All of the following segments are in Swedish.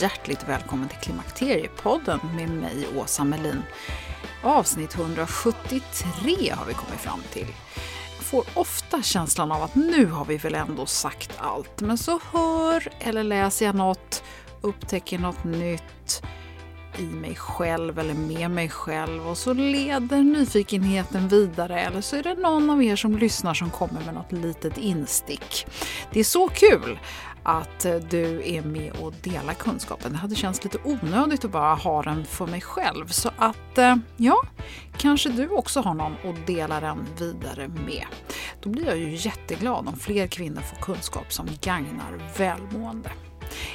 Hjärtligt välkommen till Klimakteriepodden med mig Åsa Melin. Avsnitt 173 har vi kommit fram till. Jag får ofta känslan av att nu har vi väl ändå sagt allt, men så hör eller läser jag något, upptäcker något nytt i mig själv eller med mig själv och så leder nyfikenheten vidare eller så är det någon av er som lyssnar som kommer med något litet instick. Det är så kul att eh, du är med och delar kunskapen. Det hade känts lite onödigt att bara ha den för mig själv. Så att, eh, ja, kanske du också har någon att dela den vidare med. Då blir jag ju jätteglad om fler kvinnor får kunskap som gagnar välmående.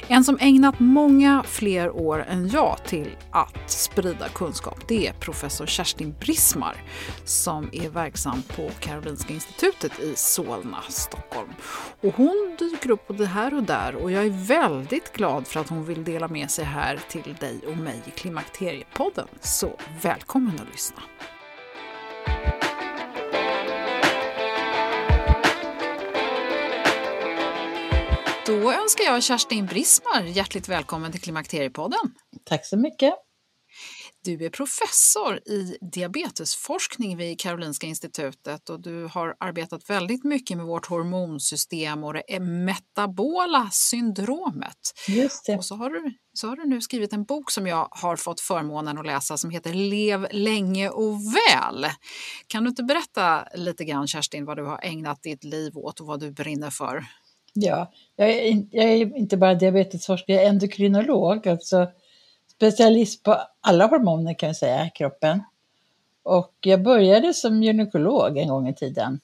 En som ägnat många fler år än jag till att sprida kunskap det är professor Kerstin Brismar som är verksam på Karolinska institutet i Solna, Stockholm. Och hon dyker upp både här och där och jag är väldigt glad för att hon vill dela med sig här till dig och mig i Klimakteriepodden. Så välkommen att lyssna! Då önskar jag Kerstin Brismar hjärtligt välkommen till Klimakteriepodden. Tack så mycket. Du är professor i diabetesforskning vid Karolinska institutet och du har arbetat väldigt mycket med vårt hormonsystem och det metabola syndromet. Just det. Och så har, du, så har du nu skrivit en bok som jag har fått förmånen att läsa som heter Lev länge och väl. Kan du inte berätta lite grann Kerstin vad du har ägnat ditt liv åt och vad du brinner för? Ja, jag är, in, jag är inte bara diabetesforskare, jag är endokrinolog, alltså specialist på alla hormoner kan jag säga i kroppen. Och jag började som gynekolog en gång i tiden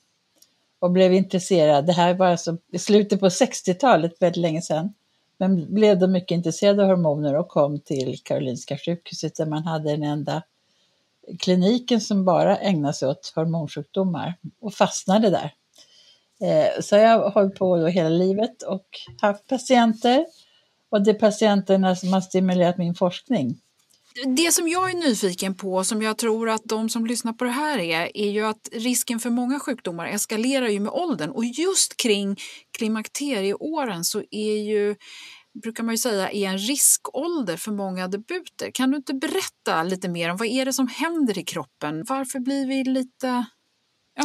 och blev intresserad. Det här var alltså i slutet på 60-talet, väldigt länge sedan. Men blev då mycket intresserad av hormoner och kom till Karolinska sjukhuset där man hade den enda kliniken som bara ägnade sig åt hormonsjukdomar och fastnade där. Eh, så jag har hållit på då hela livet och haft patienter och det är patienterna som har stimulerat min forskning. Det som jag är nyfiken på, som jag tror att de som lyssnar på det här är, är ju att risken för många sjukdomar eskalerar ju med åldern och just kring klimakterieåren så är ju brukar man ju säga är en riskålder för många debuter. Kan du inte berätta lite mer om vad är det som händer i kroppen? Varför blir vi lite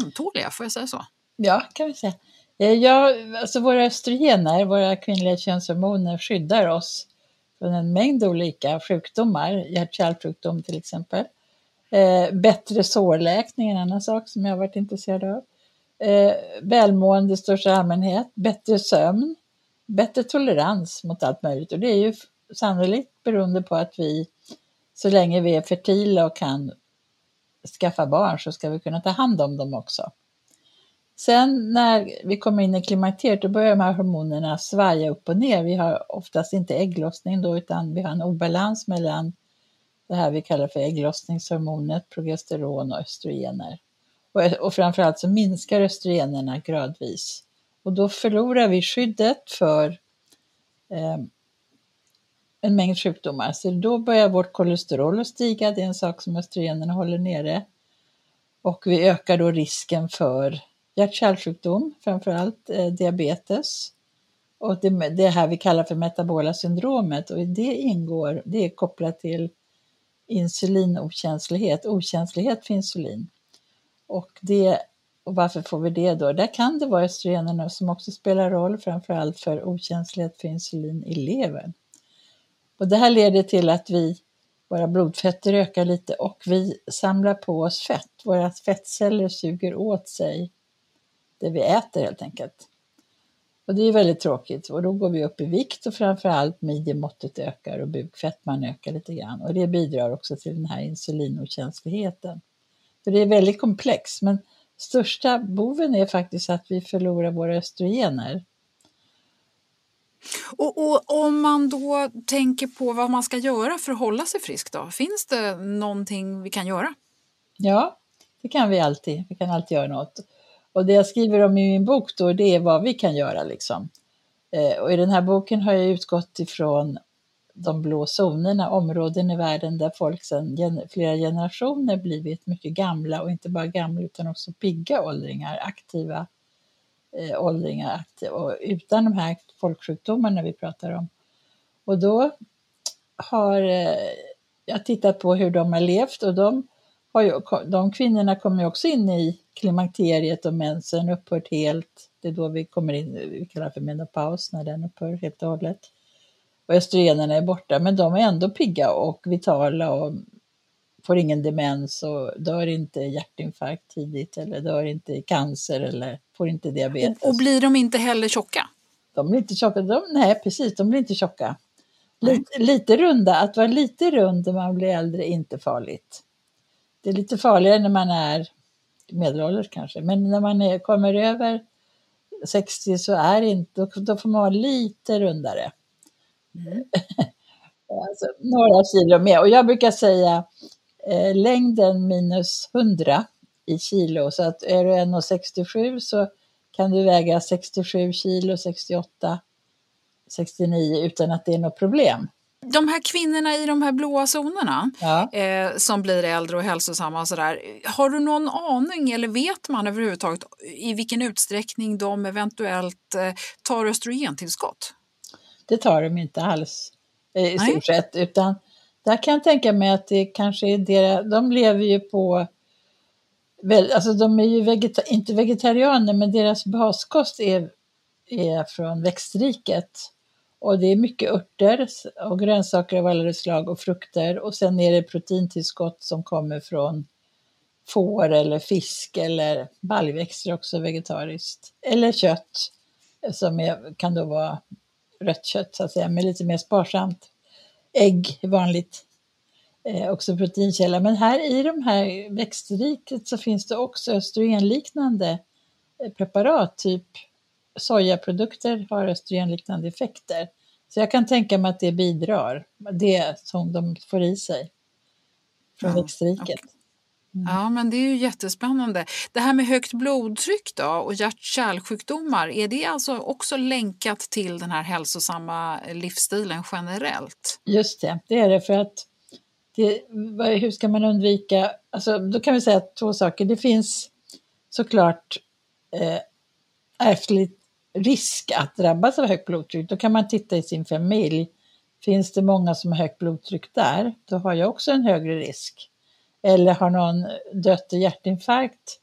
ömtåliga, får jag säga så? Ja, kan vi säga. Eh, ja, alltså våra östrogener, våra kvinnliga könshormoner, skyddar oss från en mängd olika sjukdomar, hjärt-kärlsjukdom till exempel. Eh, bättre sårläkning är en annan sak som jag har varit intresserad av. Eh, välmående i största allmänhet, bättre sömn, bättre tolerans mot allt möjligt. Och det är ju sannolikt beroende på att vi, så länge vi är fertila och kan skaffa barn, så ska vi kunna ta hand om dem också. Sen när vi kommer in i klimakteriet då börjar de här hormonerna svaja upp och ner. Vi har oftast inte ägglossning då utan vi har en obalans mellan det här vi kallar för ägglossningshormonet, progesteron och östrogener. Och, och framförallt så minskar östrogenerna gradvis. Och då förlorar vi skyddet för eh, en mängd sjukdomar. Så då börjar vårt kolesterol att stiga, det är en sak som östrogenerna håller nere. Och vi ökar då risken för hjärt-kärlsjukdom, framförallt eh, diabetes. Och det, det här vi kallar för metabola syndromet och det ingår, det är kopplat till insulinokänslighet, okänslighet för insulin. Och, det, och varför får vi det då? Där kan det vara östrogenerna som också spelar roll, framförallt för okänslighet för insulin i levern. Och det här leder till att vi, våra blodfetter ökar lite och vi samlar på oss fett. Våra fettceller suger åt sig det vi äter helt enkelt. Och det är väldigt tråkigt och då går vi upp i vikt och framförallt midjemåttet ökar och bukfettman ökar lite grann och det bidrar också till den här insulinokänsligheten. Så det är väldigt komplext men största boven är faktiskt att vi förlorar våra östrogener. Och, och, om man då tänker på vad man ska göra för att hålla sig frisk då, finns det någonting vi kan göra? Ja, det kan vi alltid. Vi kan alltid göra något. Och det jag skriver om i min bok då, det är vad vi kan göra liksom. Eh, och i den här boken har jag utgått ifrån de blå zonerna, områden i världen där folk sedan flera generationer blivit mycket gamla och inte bara gamla utan också pigga åldringar, aktiva eh, åldringar aktiva, och utan de här folksjukdomarna vi pratar om. Och då har eh, jag tittat på hur de har levt och de, har ju, de kvinnorna kommer ju också in i klimakteriet och mensen upphört helt. Det är då vi kommer in, vi kallar för menopaus, när den upphör helt och hållet. Och östrogenerna är borta, men de är ändå pigga och vitala och får ingen demens och dör inte hjärtinfarkt tidigt eller dör inte i cancer eller får inte diabetes. Och, och blir de inte heller tjocka? De blir inte tjocka, de, nej precis, de blir inte tjocka. Lite, lite runda, att vara lite rund när man blir äldre är inte farligt. Det är lite farligare när man är medelålders kanske, men när man är, kommer över 60 så är inte, då, då får man vara lite rundare. Mm. alltså, några kilo mer. Och jag brukar säga eh, längden minus 100 i kilo. Så att är du 1,67 så kan du väga 67 kilo, 68, 69 utan att det är något problem. De här kvinnorna i de här blåa zonerna ja. eh, som blir äldre och hälsosamma och sådär. Har du någon aning eller vet man överhuvudtaget i vilken utsträckning de eventuellt eh, tar östrogentillskott? Det tar de inte alls eh, i stort sett utan där kan jag tänka mig att det kanske är deras, de lever ju på Alltså de är ju vegeta inte vegetarianer men deras baskost är, är från växtriket. Och det är mycket örter och grönsaker av alla slag och frukter och sen är det proteintillskott som kommer från får eller fisk eller baljväxter också vegetariskt. Eller kött som är, kan då vara rött kött så att säga, men lite mer sparsamt. Ägg är vanligt, eh, också proteinkälla. Men här i de här växtriket så finns det också östrogenliknande eh, preparat, typ sojaprodukter har östrogenliknande effekter. Så jag kan tänka mig att det bidrar, det som de får i sig från ja, växtriket. Mm. Ja, men det är ju jättespännande. Det här med högt blodtryck då och hjärt-kärlsjukdomar, är det alltså också länkat till den här hälsosamma livsstilen generellt? Just det, det är det för att det, hur ska man undvika, alltså då kan vi säga två saker. Det finns såklart eh, ärftligt risk att drabbas av högt blodtryck, då kan man titta i sin familj. Finns det många som har högt blodtryck där, då har jag också en högre risk. Eller har någon dött i hjärtinfarkt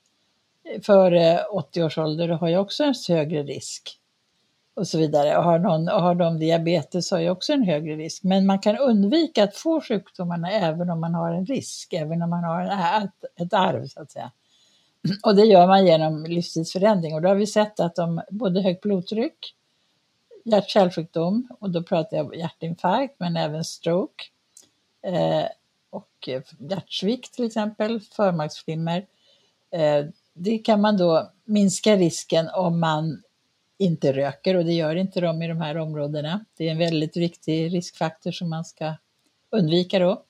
före 80 års ålder, då har jag också en högre risk. Och så vidare. Och har, någon, och har de diabetes har jag också en högre risk. Men man kan undvika att få sjukdomarna även om man har en risk, även om man har ett, ett arv så att säga. Och det gör man genom livsstilsförändring och då har vi sett att de både högt blodtryck, hjärt-kärlsjukdom och då pratar jag om hjärtinfarkt men även stroke eh, och hjärtsvikt till exempel, förmaksflimmer, eh, det kan man då minska risken om man inte röker och det gör inte de i de här områdena. Det är en väldigt viktig riskfaktor som man ska undvika då.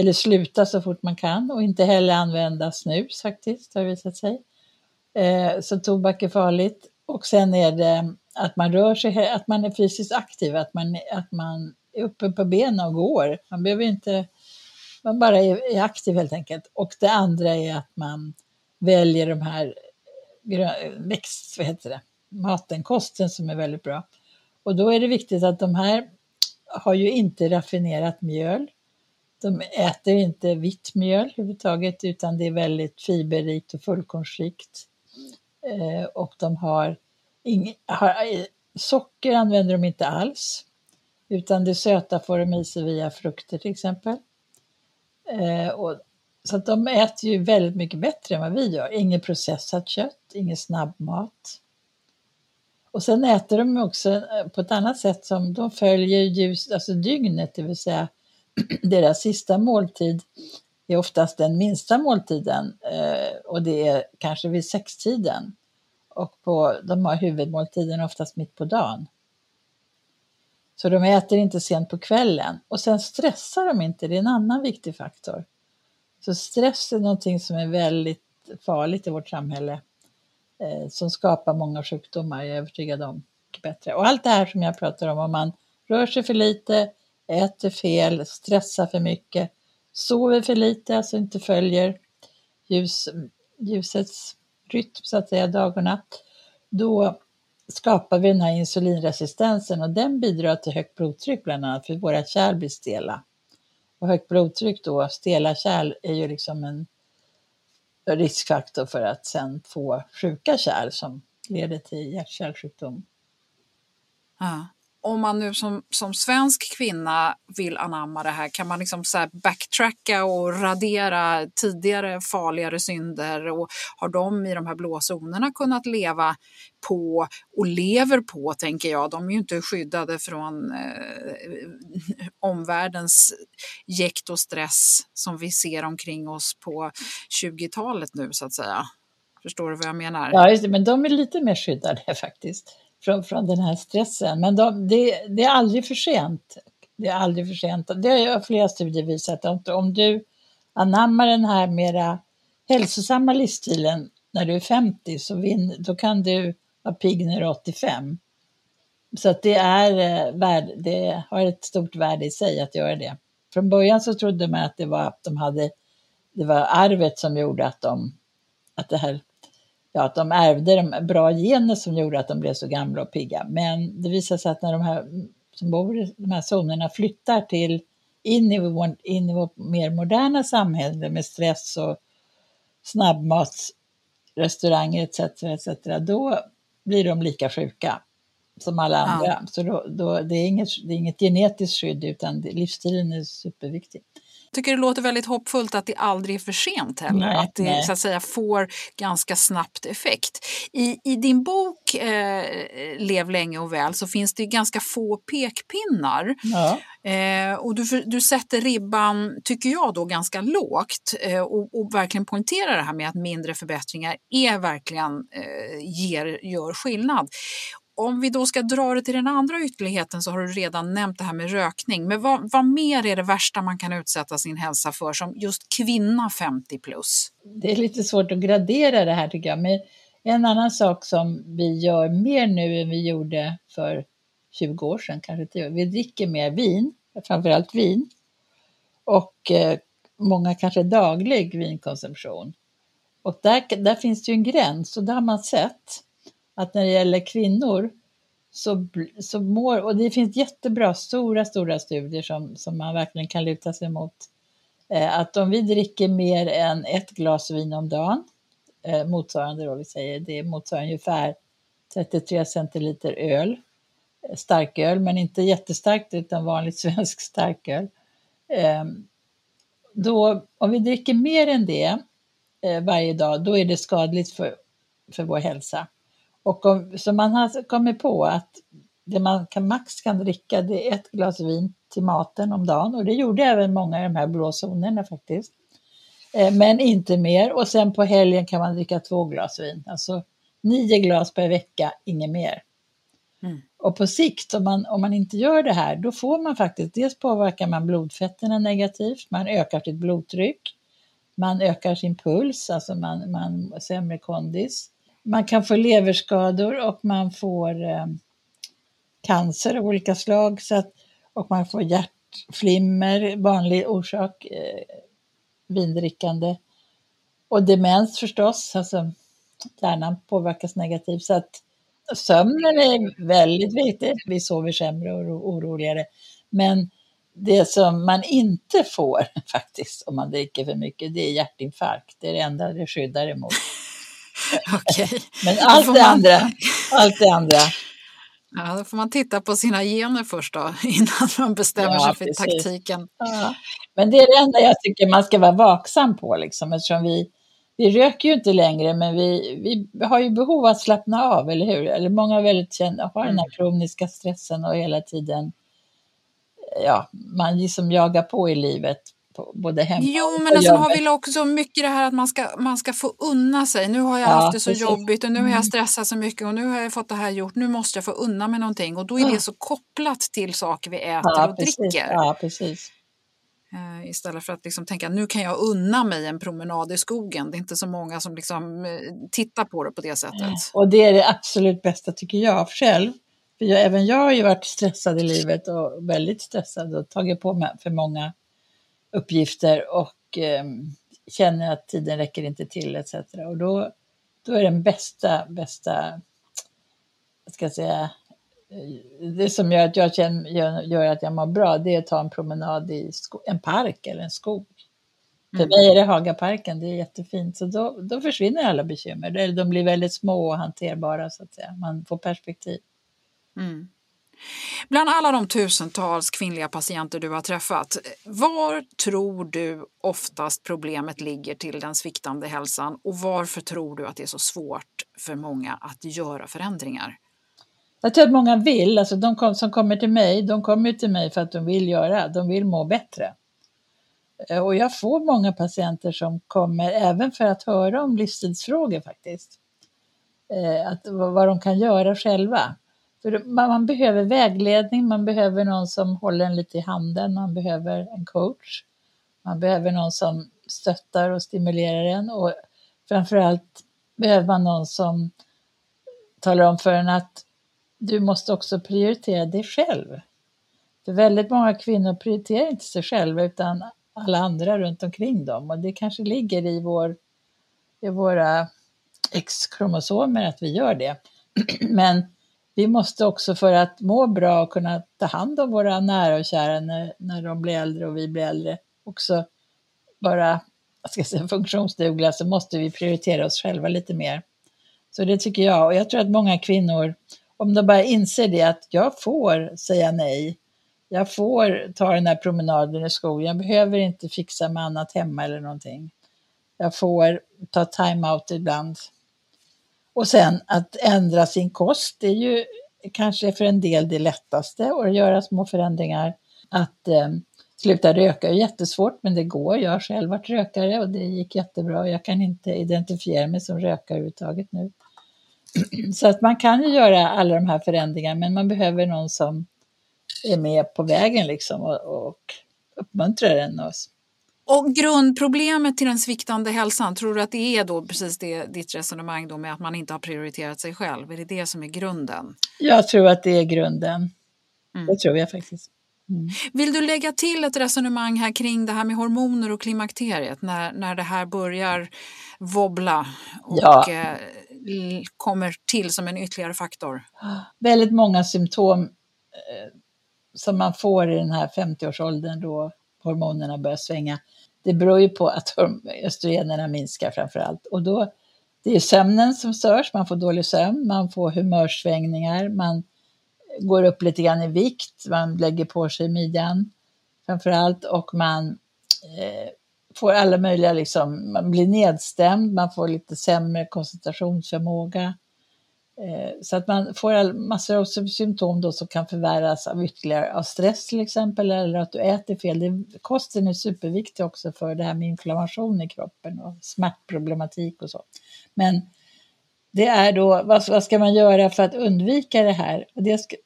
Eller sluta så fort man kan och inte heller använda snus faktiskt, har det visat sig. Eh, så tobak är farligt. Och sen är det att man rör sig, att man är fysiskt aktiv, att man, att man är uppe på benen och går. Man behöver inte, man bara är, är aktiv helt enkelt. Och det andra är att man väljer de här växt, vad heter det, maten, kosten som är väldigt bra. Och då är det viktigt att de här har ju inte raffinerat mjöl. De äter inte vitt mjöl överhuvudtaget utan det är väldigt fiberrikt och fullkornsrikt. Eh, och de har, ing, har, eh, socker använder de inte alls utan det söta får de i sig via frukter till exempel. Eh, och, så att de äter ju väldigt mycket bättre än vad vi gör. Inget processat kött, ingen snabbmat. Och sen äter de också eh, på ett annat sätt som de följer ljus, alltså dygnet, det vill säga deras sista måltid är oftast den minsta måltiden eh, och det är kanske vid sextiden. Och på, de har huvudmåltiden oftast mitt på dagen. Så de äter inte sent på kvällen. Och sen stressar de inte, det är en annan viktig faktor. Så stress är någonting som är väldigt farligt i vårt samhälle. Eh, som skapar många sjukdomar, jag är övertygad om. Bättre. Och allt det här som jag pratar om, om man rör sig för lite, äter fel, stressar för mycket, sover för lite, alltså inte följer ljus, ljusets rytm så att säga, dag och natt, då skapar vi den här insulinresistensen och den bidrar till högt blodtryck bland annat för våra kärl blir stela. Och högt blodtryck då, stela kärl är ju liksom en riskfaktor för att sen få sjuka kärl som leder till hjärt-kärlsjukdom. Ja om man nu som, som svensk kvinna vill anamma det här, kan man liksom så backtracka och radera tidigare farligare synder? Och har de i de här blå zonerna kunnat leva på och lever på, tänker jag. De är ju inte skyddade från eh, omvärldens jäkt och stress som vi ser omkring oss på 20-talet nu, så att säga. Förstår du vad jag menar? Ja, just det, men de är lite mer skyddade faktiskt från, från den här stressen. Men de, det, det, är aldrig för sent. Det är aldrig för sent. Det har flera studier visat Om, om du anammar den här mera hälsosamma livsstilen när du är 50 så vin, då kan du vara pigg när du är 85. Så att det, är, eh, det har ett stort värde i sig att göra det. Från början så trodde man att det var att de hade, det var arvet som gjorde att de, att det här ja, att de ärvde de bra gener som gjorde att de blev så gamla och pigga. Men det visar sig att när de här som bor i de här zonerna flyttar till in i, vår, in i vårt mer moderna samhälle med stress och snabbmatsrestauranger etc. etc. Då blir de lika sjuka som alla andra. Ja. Så då, då, det, är inget, det är inget genetiskt skydd utan livsstilen är superviktig tycker det låter väldigt hoppfullt att det aldrig är för sent heller. Nej, att det nej. så att säga får ganska snabbt effekt. I, i din bok eh, Lev länge och väl så finns det ganska få pekpinnar. Ja. Eh, och du, du sätter ribban, tycker jag, då ganska lågt eh, och, och, verkligen poängterar det här med att mindre förbättringar är verkligen eh, ger, gör skillnad om vi då ska dra det till den andra ytterligheten så har du redan nämnt det här med rökning. Men vad, vad mer är det värsta man kan utsätta sin hälsa för som just kvinna 50 plus? Det är lite svårt att gradera det här tycker jag. Men en annan sak som vi gör mer nu än vi gjorde för 20 år sedan, kanske 10 år, Vi dricker mer vin, framförallt vin. Och eh, många kanske daglig vinkonsumtion. Och där, där finns det ju en gräns och det har man sett att när det gäller kvinnor så, så mår, och det finns jättebra, stora, stora studier som, som man verkligen kan luta sig mot, eh, att om vi dricker mer än ett glas vin om dagen, eh, motsvarande då, vi säger, det motsvarar ungefär 33 centiliter öl, eh, starköl, men inte jättestarkt utan vanligt svensk starköl. Eh, då, om vi dricker mer än det eh, varje dag, då är det skadligt för, för vår hälsa. Och om, så man har kommit på att det man kan, max kan dricka det är ett glas vin till maten om dagen och det gjorde även många i de här blå zonerna faktiskt. Eh, men inte mer. Och sen på helgen kan man dricka två glas vin. Alltså nio glas per vecka, inget mer. Mm. Och på sikt, om man, om man inte gör det här, då får man faktiskt, dels påverkar man blodfetterna negativt, man ökar sitt blodtryck, man ökar sin puls, alltså man, man sämre kondis. Man kan få leverskador och man får eh, cancer av olika slag så att, och man får hjärtflimmer, vanlig orsak, eh, vindrickande. Och demens förstås, alltså hjärnan påverkas negativt. Så att sömnen är väldigt viktig. Vi sover sämre och oroligare. Men det som man inte får faktiskt om man dricker för mycket, det är hjärtinfarkt. Det är det enda det skyddar emot. Okej. Men allt det man- andra, allt det andra. Ja, då får man titta på sina gener först då, innan man bestämmer Ja, sig för precis. taktiken. Ja. Men det är det enda jag tycker man ska vara vaksam på liksom, eftersom vi, vi röker ju inte längre, men vi, vi har ju behov av att slappna av, eller hur? Eller många väldigt känd, har den här kroniska stressen och hela tiden, ja, man liksom jagar på i livet, på, både hemma Jo, men alltså, har vi också mycket det här att man ska, man ska få unna sig. Nu har jag Ja, haft det så precis. Mm. jobbigt och nu har jag stressat så mycket och nu har jag fått det här gjort. Nu måste jag få unna mig någonting och då är det så kopplat till saker vi äter ja, och precis. dricker. Ja, precis. Eh, Istället för att liksom tänka nu kan jag unna mig en promenad i skogen. Det är inte så många som liksom, eh, tittar på det på det sättet. Och det är det absolut bästa tycker jag själv. För jag, även jag har ju varit stressad i livet och väldigt stressad och tagit på mig för många uppgifter och eh, känner att tiden räcker inte till etc. Och då, då är den bästa, bästa, vad ska jag säga, eh, det som gör att jag känner, gör, gör att jag mår bra, det är att ta en promenad i sko- en park eller en skog. För mig är det Hagaparken, det är jättefint. Så då, då försvinner alla bekymmer. De blir väldigt små och hanterbara så att säga. Man får perspektiv. Mm. Bland alla de tusentals kvinnliga patienter du har träffat, var tror du oftast problemet ligger till den sviktande hälsan och varför tror du att det är så svårt för många att göra förändringar? Jag tror att många vill, alltså de kom, som kommer till mig, de kommer till mig för att de vill göra, de vill må bättre. Eh, och jag får många patienter som kommer även för att höra om livsstilsfrågor faktiskt. Eh, att, vad de kan göra själva. För man, behöver vägledning, man behöver någon som håller en lite i handen, man behöver en coach. Man behöver någon som stöttar och stimulerar en och framförallt behöver man någon som talar om för en att du måste också prioritera dig själv. För väldigt många kvinnor prioriterar inte sig själva utan alla andra runt omkring dem och det kanske ligger i, vår, i våra X-kromosomer att vi gör det. Men vi måste också för att må bra och kunna ta hand om våra nära och kära när, när de blir äldre och vi blir äldre också vara ska säga, funktionsdugliga så måste vi prioritera oss själva lite mer. Så det tycker jag och jag tror att många kvinnor om de bara inser det att jag får säga nej. Jag får ta den här promenaden i skogen. Jag behöver inte fixa med annat hemma eller någonting. Jag får ta time-out ibland. Och sen att ändra sin kost, det är ju kanske för en del det lättaste att göra små förändringar. Att eh, sluta röka är jättesvårt, men det går. Jag har själv varit rökare och det gick jättebra. Jag kan inte identifiera mig som rökare överhuvudtaget nu. Så att man kan ju göra alla de här förändringarna, men man behöver någon som är med på vägen liksom och, och uppmuntrar en. Och, och grundproblemet till den sviktande hälsan, tror du att det är då precis det, ditt resonemang då med att man inte har prioriterat sig själv? Är det det som är grunden? jag tror att det är grunden. Mm. Det tror jag faktiskt. Vill du lägga till ett resonemang här kring det här med hormoner och klimakteriet när, när det här börjar wobbla och Ja. eh, kommer till som en ytterligare faktor? Väldigt många symptom eh, som man får i den här 50-årsåldern då hormonerna börjar svänga. Det beror ju på att östrogenerna minskar framför allt. Och då, det är sömnen som störs, man får dålig sömn, man får humörsvängningar, man går upp lite grann i vikt, man lägger på sig midjan framför allt och man eh, får alla möjliga, liksom, man blir nedstämd, man får lite sämre koncentrationsförmåga. Eh, så att man får massor av symptom då som kan förvärras av ytterligare av stress till exempel eller att du äter fel. Det, kosten är superviktig också för det här med inflammation i kroppen och smärtproblematik och så. Men det är då, vad, vad ska man göra för att undvika det här? Och det ska,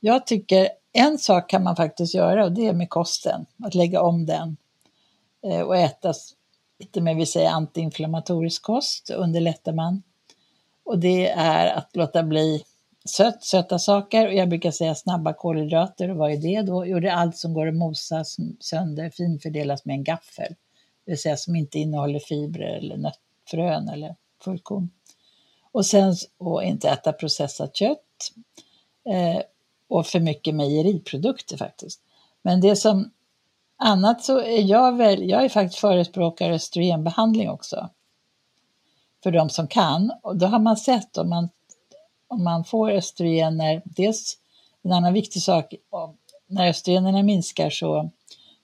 jag tycker en sak kan man faktiskt göra och det är med kosten, att lägga om den eh, och äta lite mer, vi säger antiinflammatorisk kost, underlättar man. Och det är att låta bli sött, söta saker och jag brukar säga snabba kolhydrater och vad är det då? Jo, det är allt som går att mosa sönder, finfördelas med en gaffel. Det vill säga som inte innehåller fibrer eller nötfrön eller fullkorn. Och sen och inte äta processat kött eh, och för mycket mejeriprodukter faktiskt. Men det som annat så är jag väl, jag är faktiskt förespråkare östrogenbehandling också. För de som kan. Och då har man sett om man, om man får östrogener, dels en annan viktig sak, när östrogenerna minskar så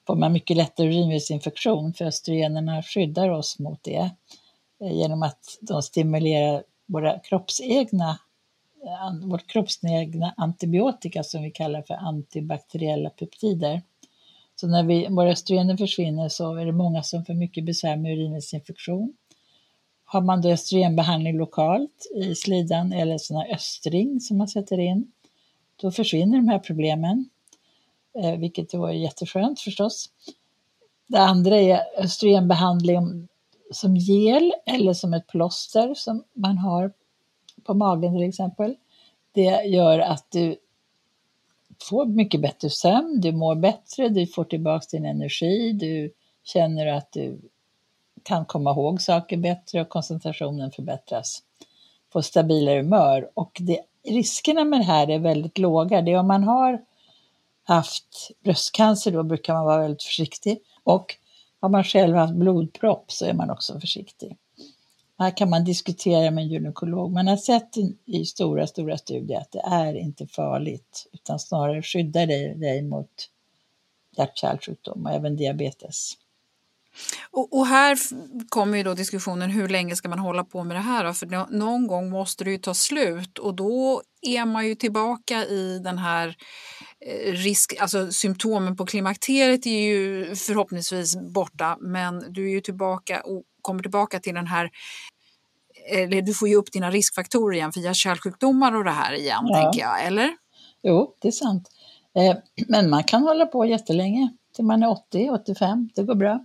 får man mycket lättare urinvägsinfektion för östrogenerna skyddar oss mot det eh, genom att de stimulerar våra kroppsegna eh, vårt kroppsegna antibiotika som vi kallar för antibakteriella peptider. Så när vi, våra östrogener försvinner så är det många som får mycket besvär med urinvägsinfektion. Har man då östrogenbehandling lokalt i slidan eller sådana östring som man sätter in, då försvinner de här problemen, eh, vilket då är jätteskönt förstås. Det andra är östrogenbehandling som gel eller som ett plåster som man har på magen till exempel. Det gör att du får mycket bättre sömn, du mår bättre, du får tillbaka din energi, du känner att du kan komma ihåg saker bättre och koncentrationen förbättras. Får stabilare humör och det, riskerna med det här är väldigt låga. Det är om man har haft bröstcancer då brukar man vara väldigt försiktig och har man själv haft blodpropp så är man också försiktig. Här kan man diskutera med en gynekolog. Man har sett i stora, stora studier att det är inte farligt utan snarare skyddar dig, dig mot hjärt-kärlsjukdom och även diabetes. Och, och, här kommer ju då diskussionen hur länge ska man hålla på med det här? För någon gång måste det ju ta slut och då är man ju tillbaka i den här eh, risk, alltså symptomen på klimakteriet är ju förhoppningsvis borta men du är ju tillbaka och kommer tillbaka till den här eller du får ju upp dina riskfaktorer igen för hjärt-kärlsjukdomar och det här igen, ja. tänker jag, eller? Jo, det är sant. Eh, men man kan hålla på jättelänge, till man är 80, 85, det går bra.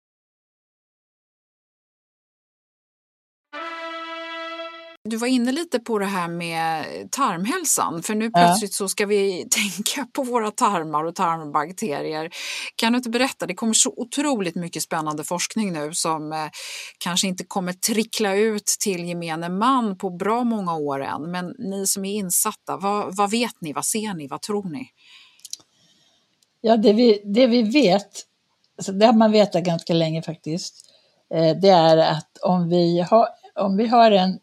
Du var inne lite på det här med tarmhälsan, för nu plötsligt så ska vi tänka på våra tarmar och tarmbakterier. Kan du inte berätta, det kommer så otroligt mycket spännande forskning nu som eh, kanske inte kommer trickla ut till gemene man på bra många år än, men ni som är insatta, vad, vad vet ni, vad ser ni, vad tror ni? Ja, det vi, det vi vet, alltså det har man vetat ganska länge faktiskt, eh, det är att om vi har, om vi har en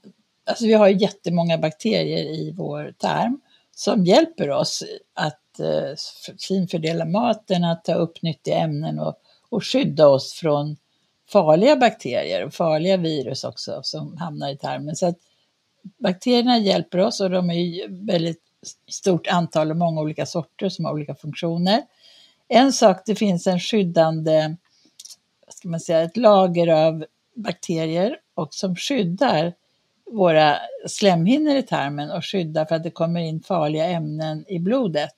Alltså vi har jättemånga bakterier i vår tarm som hjälper oss att eh, finfördela maten, att ta upp nyttiga ämnen och, och skydda oss från farliga bakterier och farliga virus också som hamnar i tarmen. Så att bakterierna hjälper oss och de är ju väldigt stort antal och många olika sorter som har olika funktioner. En sak, det finns en skyddande, vad ska man säga, ett lager av bakterier och som skyddar våra slemhinnor i tarmen och skydda för att det kommer in farliga ämnen i blodet.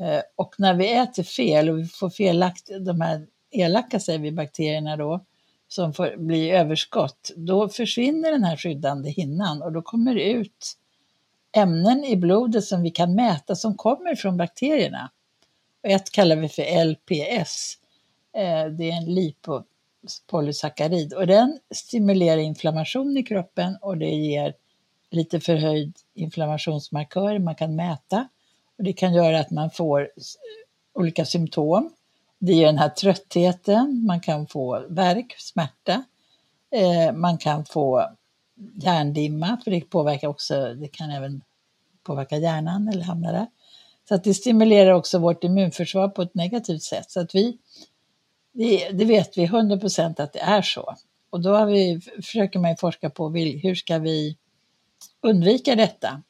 Eh, och när vi äter fel och vi får felakt, de här elaka säger vi bakterierna då, som får bli överskott, då försvinner den här skyddande hinnan och då kommer det ut ämnen i blodet som vi kan mäta som kommer från bakterierna. ett kallar vi för LPS. Eh, det är en lipo, polysackarid och den stimulerar inflammation i kroppen och det ger lite förhöjd inflammationsmarkör man kan mäta och det kan göra att man får olika symptom. Det ger den här tröttheten, man kan få värk, smärta, eh, man kan få hjärndimma för det påverkar också, det kan även påverka hjärnan eller hamna där. Så att det stimulerar också vårt immunförsvar på ett negativt sätt. Så att vi det, det vet vi 100 procent att det är så. Och då har vi, försöker man forska på hur ska vi undvika detta?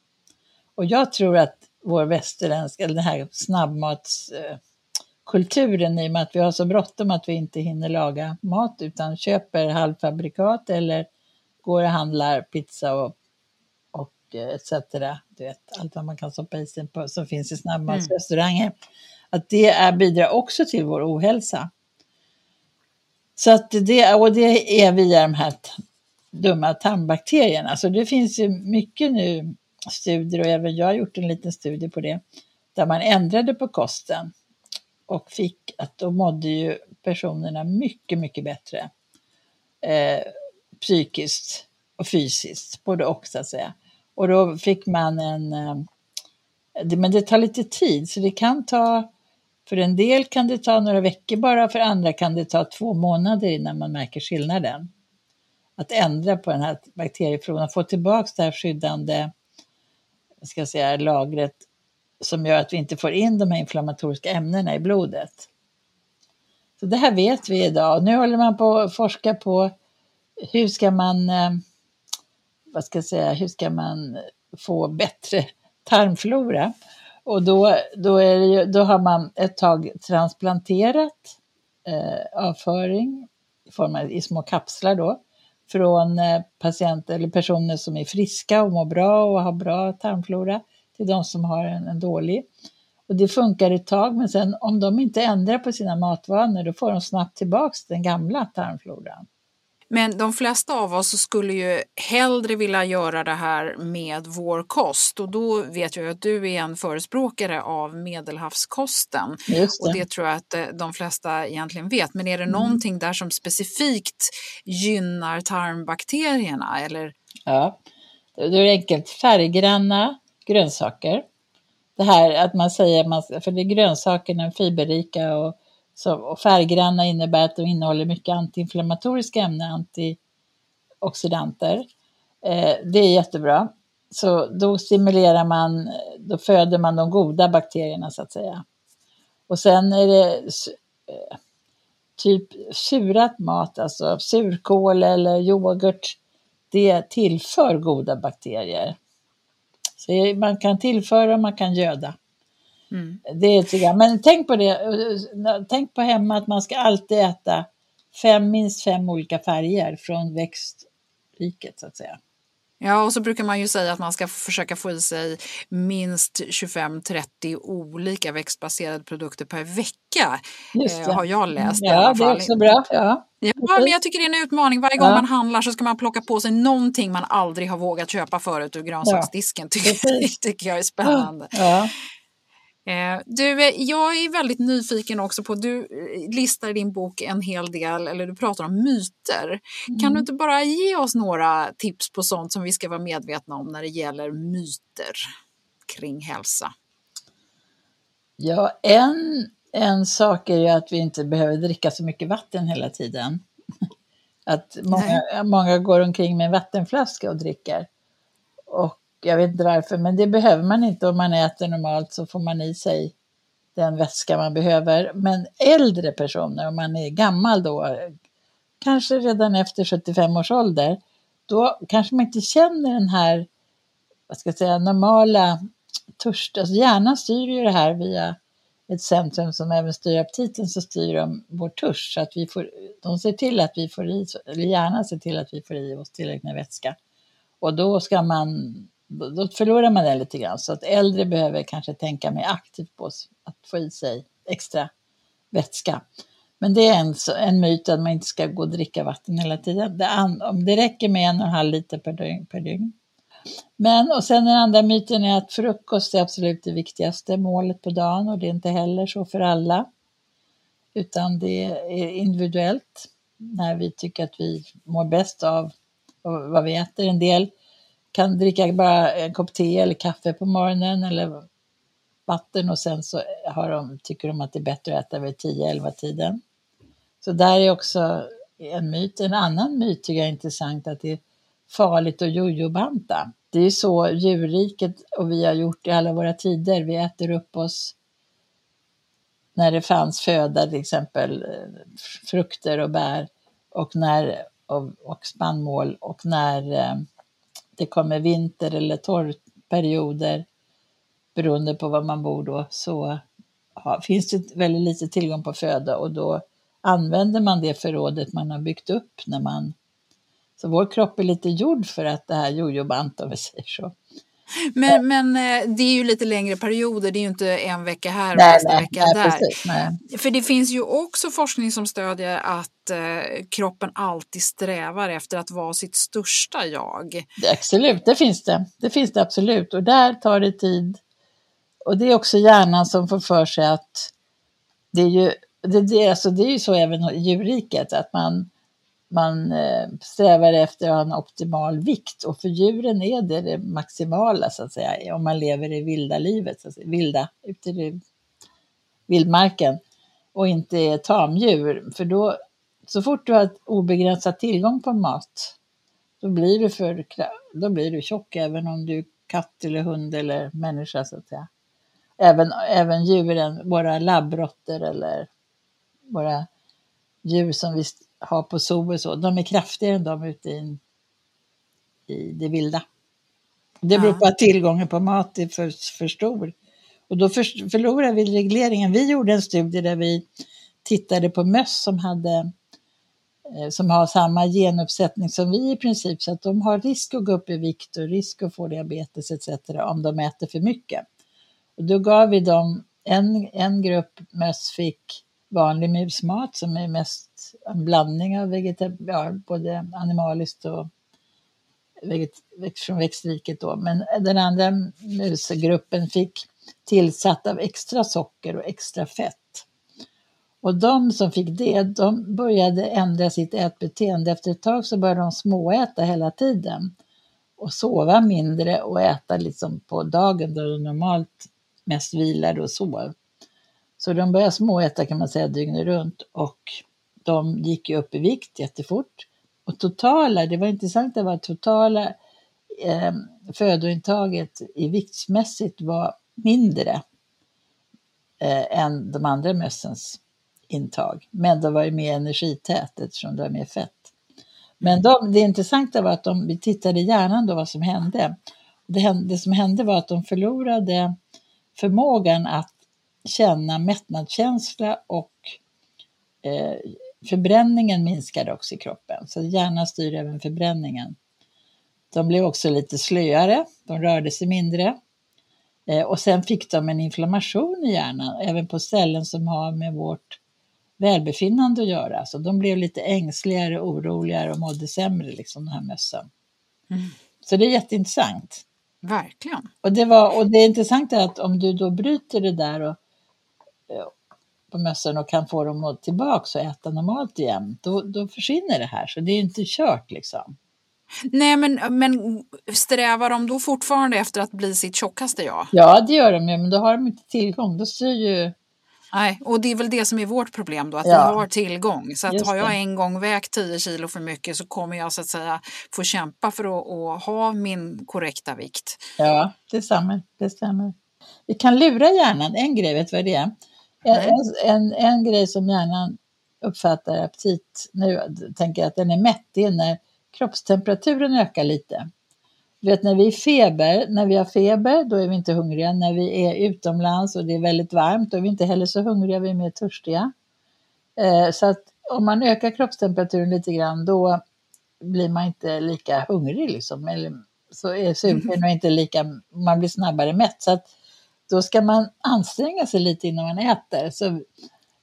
Och jag tror att vår västerländska, eller den här snabbmatskulturen, i och med att vi har så bråttom att vi inte hinner laga mat utan köper halvfabrikat eller går och handlar pizza och, och eh, etc. Du vet, allt vad man kan stoppa i sig som finns i snabbmatsrestauranger. Mm. Att det är, bidrar också till vår ohälsa. Så att det, och det är via de här dumma tarmbakterierna. Så det finns ju mycket nu studier och även jag har gjort en liten studie på det. Där man ändrade på kosten och fick att då mådde ju personerna mycket, mycket bättre. Eh, psykiskt och fysiskt, både och så att säga. Och då fick man en, eh, det, men det tar lite tid så det kan ta för en del kan det ta några veckor bara, för andra kan det ta två månader innan man märker skillnaden. Att ändra på den här bakteriefloran, få tillbaka det här skyddande ska jag säga, lagret som gör att vi inte får in de här inflammatoriska ämnena i blodet. Så det här vet vi idag. Nu håller man på att forska på hur ska man, eh, vad ska jag säga, hur ska man få bättre tarmflora? Och då, då, är ju, då har man ett tag transplanterat eh, avföring i, form av, i små kapslar då från eh, patienter eller personer som är friska och mår bra och har bra tarmflora till de som har en, en dålig. Och det funkar ett tag, men sen om de inte ändrar på sina matvanor, då får de snabbt tillbaks den gamla tarmfloran. Men de flesta av oss skulle ju hellre vilja göra det här med vår kost och då vet jag att du är en förespråkare av medelhavskosten. Det. Och det tror jag att eh, de flesta egentligen vet. Men är det mm. någonting där som specifikt gynnar tarmbakterierna? Eller? Ja, det är enkelt. Färggranna grönsaker. Det här att man säger, för det är grönsakerna fiberrika och så, och färggranna innebär att de innehåller mycket antiinflammatoriska ämnen, antioxidanter. Eh, det är jättebra. Så då stimulerar man, då föder man de goda bakterierna så att säga. Och sen är det eh, typ surat mat, alltså surkål eller yoghurt det tillför goda bakterier. Så eh, man kan tillföra och man kan göda. Mm. Det tycker jag. Men tänk på det, tänk på hemma att man ska alltid äta fem, minst fem olika färger från växtriket så att säga. Ja, och så brukar man ju säga att man ska försöka få i sig minst 25-30 olika växtbaserade produkter per vecka. Eh, har jag läst ja, i alla fall. det är också bra. Ja. Ja, men jag tycker det är en utmaning. Varje gång ja. man handlar så ska man plocka på sig någonting man aldrig har vågat köpa förut ur grönsaksdisken. Ja. Tycker, tycker jag är spännande. Ja. Eh, du, eh, jag är väldigt nyfiken också på, du eh, listar i din bok en hel del, eller du pratar om myter. Mm. Kan du inte bara ge oss några tips på sånt som vi ska vara medvetna om när det gäller myter kring hälsa? Ja, en, en sak är ju att vi inte behöver dricka så mycket vatten hela tiden. Att många, många går omkring med en vattenflaska och dricker. Och jag vet inte varför, men det behöver man inte om man äter normalt så får man i sig den vätska man behöver. Men äldre personer, om man är gammal då, kanske redan efter 75 års ålder, då kanske man inte känner den här, vad ska jag säga, normala törst. Alltså hjärnan styr ju det här via ett centrum som även styr aptiten så styr de vår törst. Så att vi får, de ser till att vi får i, eller hjärnan ser till att vi får i oss tillräckligt med vätska. Och då ska man då förlorar man det lite grann. Så att äldre behöver kanske tänka mer aktivt på att få i sig extra vätska. Men det är en, en myt att man inte ska gå och dricka vatten hela tiden. Det, om det räcker med en och en halv liter per dygn, per dygn. Men och sen den andra myten är att frukost är absolut det viktigaste målet på dagen och det är inte heller så för alla. Utan det är individuellt när vi tycker att vi mår bäst av vad vi äter. En del kan dricka bara en kopp te eller kaffe på morgonen eller vatten och sen så har de, tycker de att det är bättre att äta vid 10-11 tiden. Så där är också en myt. En annan myt tycker jag är intressant att det är farligt att jojobanta. Det är så djurriket och vi har gjort i alla våra tider. Vi äter upp oss när det fanns föda, till exempel eh, frukter och bär och, när, och, och spannmål och när eh, det kommer vinter eller torrperioder beroende på var man bor då så ja, finns det väldigt lite tillgång på föda och då använder man det förrådet man har byggt upp när man så vår kropp är lite gjord för att det här jojobant om vi säger så. Men, men eh, det är ju lite längre perioder, det är ju inte en vecka här och nästa nej, vecka nej, där. Precis, nej. För det finns ju också forskning som stödjer att eh, kroppen alltid strävar efter att vara sitt största jag. Absolut, det finns det. Det finns det absolut och där tar det tid. Och det är också hjärnan som får för sig att det är ju, det, det, alltså det är ju så även i djurriket att man man eh, strävar efter att ha en optimal vikt och för djuren är det det maximala så att säga om man lever i vilda livet, så att säga, vilda, ute i vildmarken och inte är tamdjur. För då, så fort du har obegränsad tillgång på mat, då blir du, för, då blir du tjock även om du är katt eller hund eller människa så att säga. Även, även djuren, våra labbråttor eller våra djur som vi har på zoo och så, de är kraftigare än de ute i, i det vilda. Det beror på att tillgången på mat är för, för stor. Och då för, förlorar vi regleringen. Vi gjorde en studie där vi tittade på möss som hade eh, som har samma genuppsättning som vi i princip, så att de har risk att gå upp i vikt och risk att få diabetes etc. om de äter för mycket. Och då gav vi dem, en, en grupp möss fick vanlig musmat som är mest en blandning av vegetab- ja, både animaliskt och veget- från växtriket då. Men den andra musgruppen fick tillsatt av extra socker och extra fett. Och de som fick det, de började ändra sitt ätbeteende. Efter ett tag så började de småäta hela tiden och sova mindre och äta liksom på dagen då de normalt mest vilade och sov. Så de började småäta kan man säga dygnet runt och de gick ju upp i vikt jättefort. Och totala, det var intressant, det var totala eh, födointaget i viktsmässigt var mindre eh, än de andra mössens intag. Men det var ju mer energität eftersom det var mer fett. Men de, det intressanta var att de, vi tittade i hjärnan då vad som hände. Det, hände. det som hände var att de förlorade förmågan att känna mättnadskänsla och eh, förbränningen minskade också i kroppen. Så hjärnan styr även förbränningen. De blev också lite slöare, de rörde sig mindre. Eh, och sen fick de en inflammation i hjärnan, även på ställen som har med vårt välbefinnande att göra. Så de blev lite ängsligare, oroligare och mådde sämre, liksom den här mössen. Mm. Så det är jätteintressant. Verkligen. Och det, var, och det intressanta är att om du då bryter det där och, eh, på mössen och kan få dem att tillbaka och äta normalt igen, då, då försvinner det här. Så det är inte kört liksom. Nej, men, men strävar de då fortfarande efter att bli sitt tjockaste jag? Ja, det gör de ju, men då har de inte tillgång. Då styr ju Nej, och det är väl det som är vårt problem då, att ja. vi har tillgång. Så att har jag en gång vägt 10 kilo för mycket så kommer jag så att säga få kämpa för att, att ha min korrekta vikt. Ja, det stämmer. det stämmer. Vi kan lura hjärnan, en grej, vet du vad det är? En, en, en, grej som hjärnan uppfattar aptit, nu tänker jag att den är mätt, det är när kroppstemperaturen ökar lite. Du vet när vi feber, när vi har feber, då är vi inte hungriga. När vi är utomlands och det är väldigt varmt, då är vi inte heller så hungriga, vi är mer törstiga. Eh, så att om man ökar kroppstemperaturen lite grann, då blir man inte lika hungrig liksom. Eller så är sugen och inte lika, man blir snabbare mätt. Så att då ska man anstränga sig lite innan man äter. Så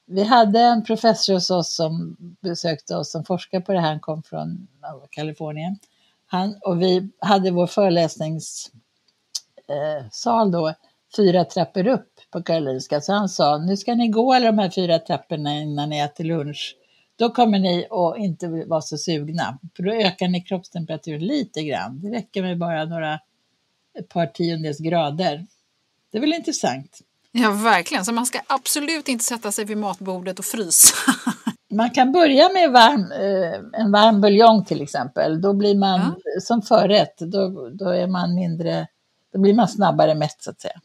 vi hade en professor hos oss som besökte oss som forskar på det här, han kom från Kalifornien. Han, och vi hade vår föreläsningssal eh, då fyra trappor upp på Karolinska. Så han sa, nu ska ni gå alla de här fyra trapporna innan ni äter lunch. Då kommer ni att inte vara så sugna, för då ökar ni kroppstemperaturen lite grann. Det räcker med bara några, ett par tiondels grader. Det är väl intressant? Ja, verkligen. Så man ska absolut inte sätta sig vid matbordet och frysa. Man kan börja med varm, eh, en varm buljong till exempel. Då blir man ja. som förrätt, då, då, är man mindre, då blir man snabbare mätt så att säga.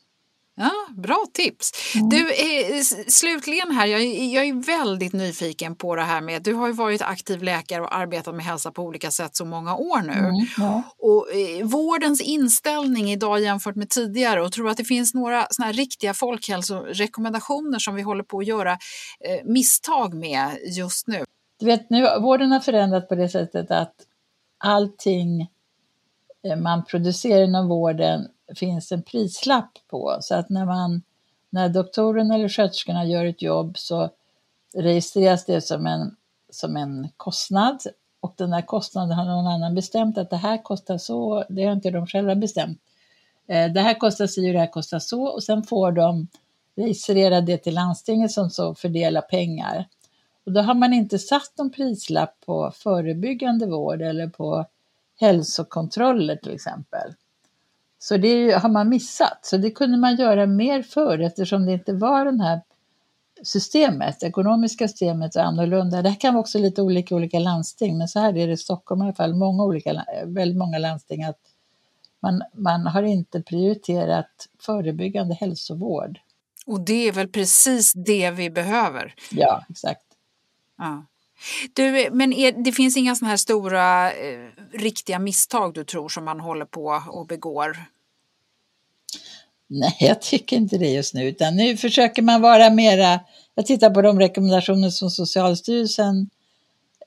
Ja, bra tips. Mm. Du, eh, slutligen här, jag, jag, är väldigt nyfiken på det här med, du har ju varit aktiv läkare och arbetat med hälsa på olika sätt så många år nu. Mm, ja. Och eh, vårdens inställning idag jämfört med tidigare och tror att det finns några såna riktiga folkhälsorekommendationer som vi håller på att göra eh, misstag med just nu? Du vet, nu, vården har förändrats på det sättet att allting eh, man producerar inom vården finns en prislapp på. Så att när, man, när doktorn eller sköterskorna gör ett jobb så registreras det som en, som en kostnad och den där kostnaden har någon annan bestämt att det här kostar så, det har inte de själva bestämt. Eh, det här kostar si och det här kostar så och sen får de registrera det till landstinget som så fördelar pengar. Och då har man inte satt någon prislapp på förebyggande vård eller på hälsokontroller till exempel. Så det har man missat. Så det kunde man göra mer för eftersom det inte var det här systemet, ekonomiska systemet är annorlunda. Det här kan vara också lite olika i olika landsting, men så här är det i Stockholm i alla fall, många olika, väldigt många landsting att man, man har inte prioriterat förebyggande hälsovård. Och det är väl precis det vi behöver? Ja, exakt. Ja. Du, men är, det finns inga sådana här stora eh, riktiga misstag du tror som man håller på och begår? Nej, jag tycker inte det just nu, utan nu försöker man vara mera, jag tittar på de rekommendationer som Socialstyrelsen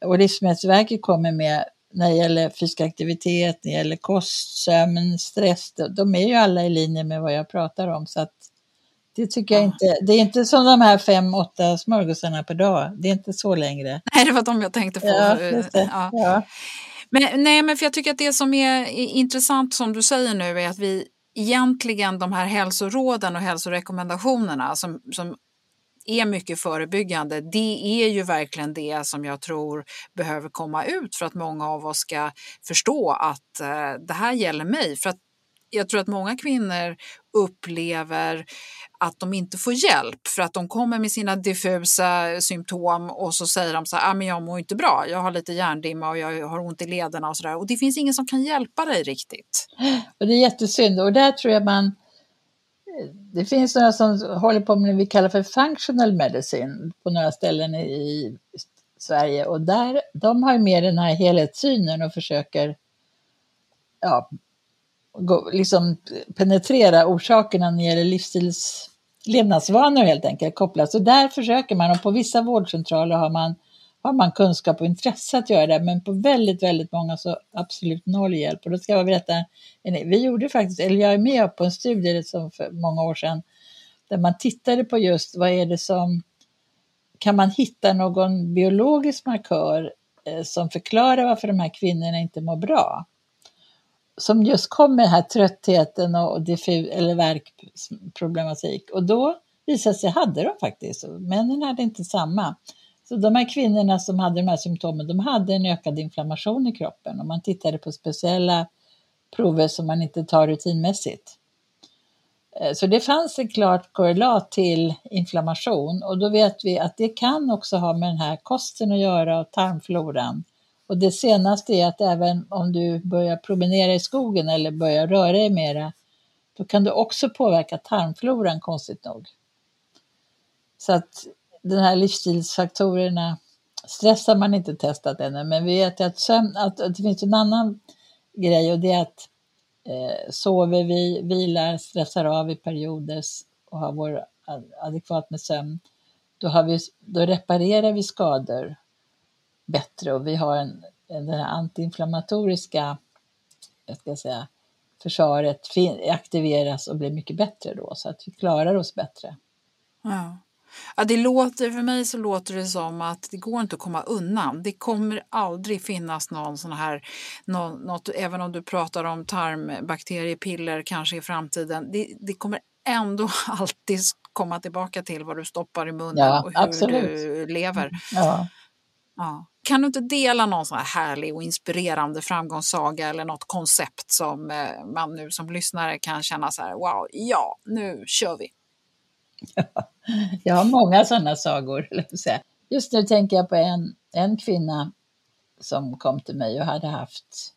och Livsmedelsverket kommer med när det gäller fysisk aktivitet, när det gäller kost, sömn, stress, de är ju alla i linje med vad jag pratar om. Så att det tycker jag inte. Det är inte som de här fem, åtta smörgåsarna per dag. Det är inte så längre. Nej, det var de jag tänkte på. Ja, ja. ja. Men, nej, men för jag tycker att det som är intressant som du säger nu är att vi egentligen de här hälsoråden och hälsorekommendationerna som, som är mycket förebyggande, det är ju verkligen det som jag tror behöver komma ut för att många av oss ska förstå att eh, det här gäller mig. För att jag tror att många kvinnor upplever att de inte får hjälp för att de kommer med sina diffusa symptom och så säger de så här, ah, men jag mår inte bra, jag har lite hjärndimma och jag har ont i lederna och så där. Och det finns ingen som kan hjälpa dig riktigt. Och det är jättesynd och där tror jag man det finns några som håller på med det vi kallar för functional medicine på några ställen i Sverige och där, de har ju mer den här helhetssynen och försöker ja, gå, liksom penetrera orsakerna när det gäller livsstils, levnadsvanor helt enkelt kopplat. Så där försöker man och på vissa vårdcentraler har man, har man kunskap och intresse att göra det, men på väldigt, väldigt många så absolut noll hjälp. Och då ska jag berätta, vi gjorde faktiskt, eller jag är med på en studie som för många år sedan, där man tittade på just vad är det som, kan man hitta någon biologisk markör eh, som förklarar varför de här kvinnorna inte mår bra? Som just kom med den här tröttheten och diffus, eller värkproblematik. Och då visade sig, hade de faktiskt, männen hade inte samma. Så de här kvinnorna som hade de här symptomen, de hade en ökad inflammation i kroppen och man tittade på speciella prover som man inte tar rutinmässigt. Eh, så det fanns en klart korrelat till inflammation och då vet vi att det kan också ha med den här kosten att göra och tarmfloran. Och det senaste är att även om du börjar promenera i skogen eller börjar röra dig mera, då kan du också påverka tarmfloran konstigt nog. Så att den här livsstilsfaktorerna, stress har man inte testat ännu, men vi vet att, sömn, att det finns en annan grej och det är att eh, sover vi, vilar, stressar av i perioder och har vår adekvat med sömn, då, har vi, då reparerar vi skador bättre och vi har en, en den här antiinflammatoriska jag ska säga, försvaret aktiveras och blir mycket bättre då så att vi klarar oss bättre. Ja. Ja, det låter, för mig så låter det som att det går inte att komma undan. Det kommer aldrig finnas någon sån här, någon, något, även om du pratar om tarmbakteriepiller kanske i framtiden, det, det kommer ändå alltid komma tillbaka till vad du stoppar i munnen ja, och hur absolut. du lever. Ja. Ja. Kan du inte dela någon sån här härlig och inspirerande framgångssaga eller något koncept som eh, man nu som lyssnare kan känna så här, wow, ja, nu kör vi. jag har många sådana sagor. Just nu tänker jag på en, en kvinna som kom till mig och hade haft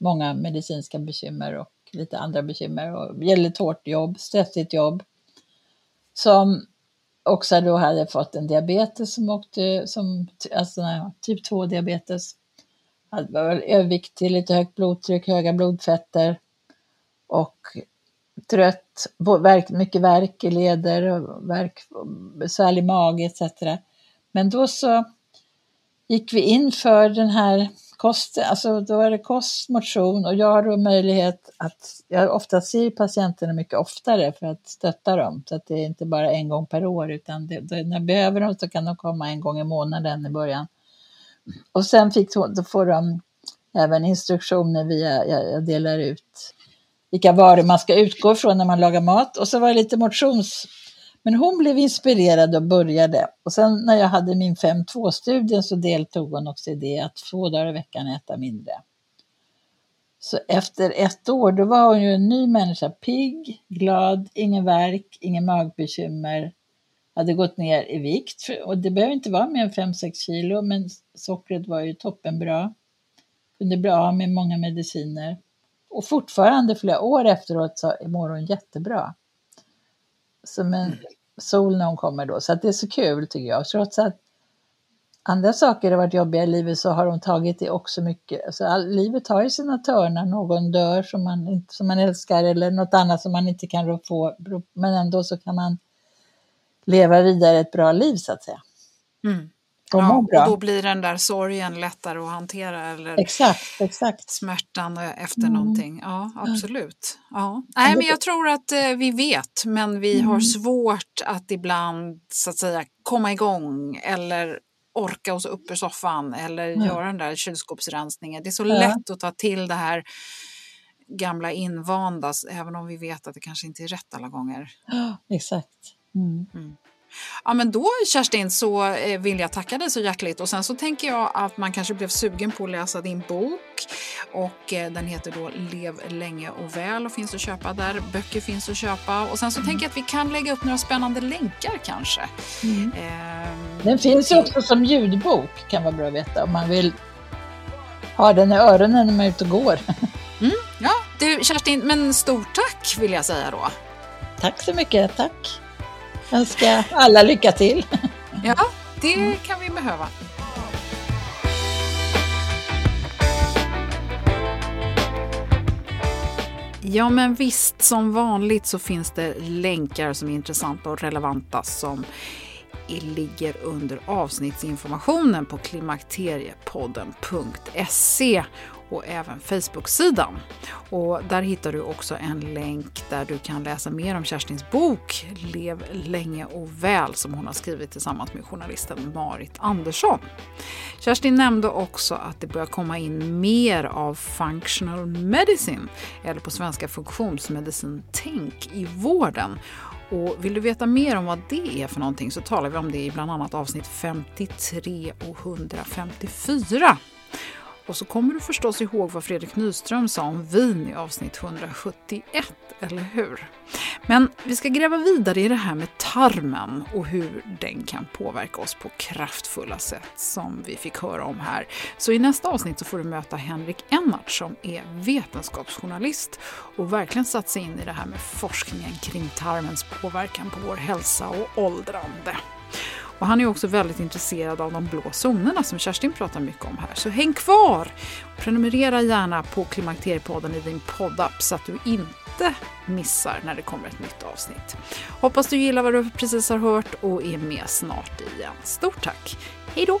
många medicinska bekymmer och lite andra bekymmer och väldigt hårt jobb, stressigt jobb. Som också då hade fått en diabetes som åkte, som, alltså typ 2 diabetes. Hade övervikt till lite högt blodtryck, höga blodfetter och trött, verk, mycket värk i leder, värk, besvärlig mage etc. Men då så gick vi in för den här kost, alltså då är det kost, motion och jag har då möjlighet att, jag ofta ser patienterna mycket oftare för att stötta dem, så att det är inte bara en gång per år utan det, det, när jag behöver dem så kan de komma en gång i månaden i början. Och sen fick, då får de även instruktioner via, jag, jag delar ut vilka varor man ska utgå ifrån när man lagar mat och så var det lite motions men hon blev inspirerad och började. Och sen när jag hade min 5.2-studie så deltog hon också i det att två dagar i veckan äta mindre. Så efter ett år då var hon ju en ny människa, pigg, glad, ingen värk, ingen magbekymmer, hade gått ner i vikt. Och det behöver inte vara mer än 5-6 kilo, men sockret var ju toppenbra. Kunde bli av med många mediciner. Och fortfarande flera år efteråt så mår hon jättebra som en mm. sol när hon kommer då. Så att det är så kul tycker jag. Trots att andra saker har varit jobbiga i livet så har hon tagit det också mycket. Alltså, all, livet har ju sina törnar. Någon dör som man, som man älskar eller något annat som man inte kan rå på. Men ändå så kan man leva vidare ett bra liv så att säga. Mm. Ja, och då blir den där sorgen lättare att hantera eller exakt, exakt. smärtan efter mm. någonting. Ja, absolut. Ja. Nej, men jag tror att eh, vi vet, men vi mm. har svårt att ibland så att säga komma igång eller orka oss upp ur soffan eller mm. göra den där kylskåpsrensningen. Det är så ja. lätt att ta till det här gamla invanda, även om vi vet att det kanske inte är rätt alla gånger. Exakt. Mm. Ja, men då Kerstin så eh, vill jag tacka dig så hjärtligt och sen så tänker jag att man kanske blev sugen på att läsa din bok och eh, den heter då Lev länge och väl och finns att köpa där. Böcker finns att köpa och sen så tänker jag att vi kan lägga upp några spännande länkar kanske. Mm. Ehm, den finns ju också som ljudbok kan vara bra att veta om man vill ha den i öronen när man är ute och går. Mm, ja, du Kerstin, men stort tack vill jag säga då. Tack så mycket, tack önska alla lycka till. Ja, det kan vi behöva. Ja, men visst, som vanligt så finns det länkar som är intressanta och relevanta som ligger under avsnittsinformationen på klimakteriepodden.se och även Facebook-sidan. Och där hittar du också en länk där du kan läsa mer om Kerstins bok Lev länge och väl som hon har skrivit tillsammans med journalisten Marit Andersson. Kerstin nämnde också att det börjar komma in mer av functional medicine, eller på svenska funktionsmedicin-tänk i vården. Och vill du veta mer om vad det är för någonting så talar vi om det i bland annat avsnitt 53 och 154. Och så kommer du förstås ihåg vad Fredrik Nyström sa om vin i avsnitt 171, eller hur? Men vi ska gräva vidare i det här med tarmen och hur den kan påverka oss på kraftfulla sätt som vi fick höra om här. Så i nästa avsnitt så får du möta Henrik Ennart som är vetenskapsjournalist och verkligen satt sig in i det här med forskningen kring tarmens påverkan på vår hälsa och åldrande. Och han är också väldigt intresserad av de blå zonerna som Kerstin pratar mycket om här. Så häng kvar! Prenumerera gärna på Klimakteriepodden i din poddapp så att du inte missar när det kommer ett nytt avsnitt. Hoppas du gillar vad du precis har hört och är med snart igen. Stort tack! Hej då!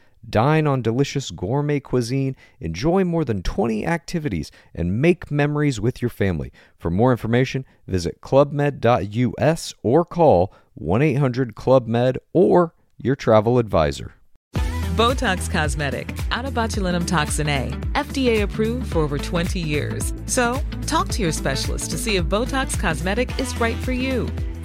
Dine on delicious gourmet cuisine, enjoy more than 20 activities, and make memories with your family. For more information, visit clubmed.us or call 1 800 Club Med or your travel advisor. Botox Cosmetic, out of botulinum toxin A, FDA approved for over 20 years. So, talk to your specialist to see if Botox Cosmetic is right for you.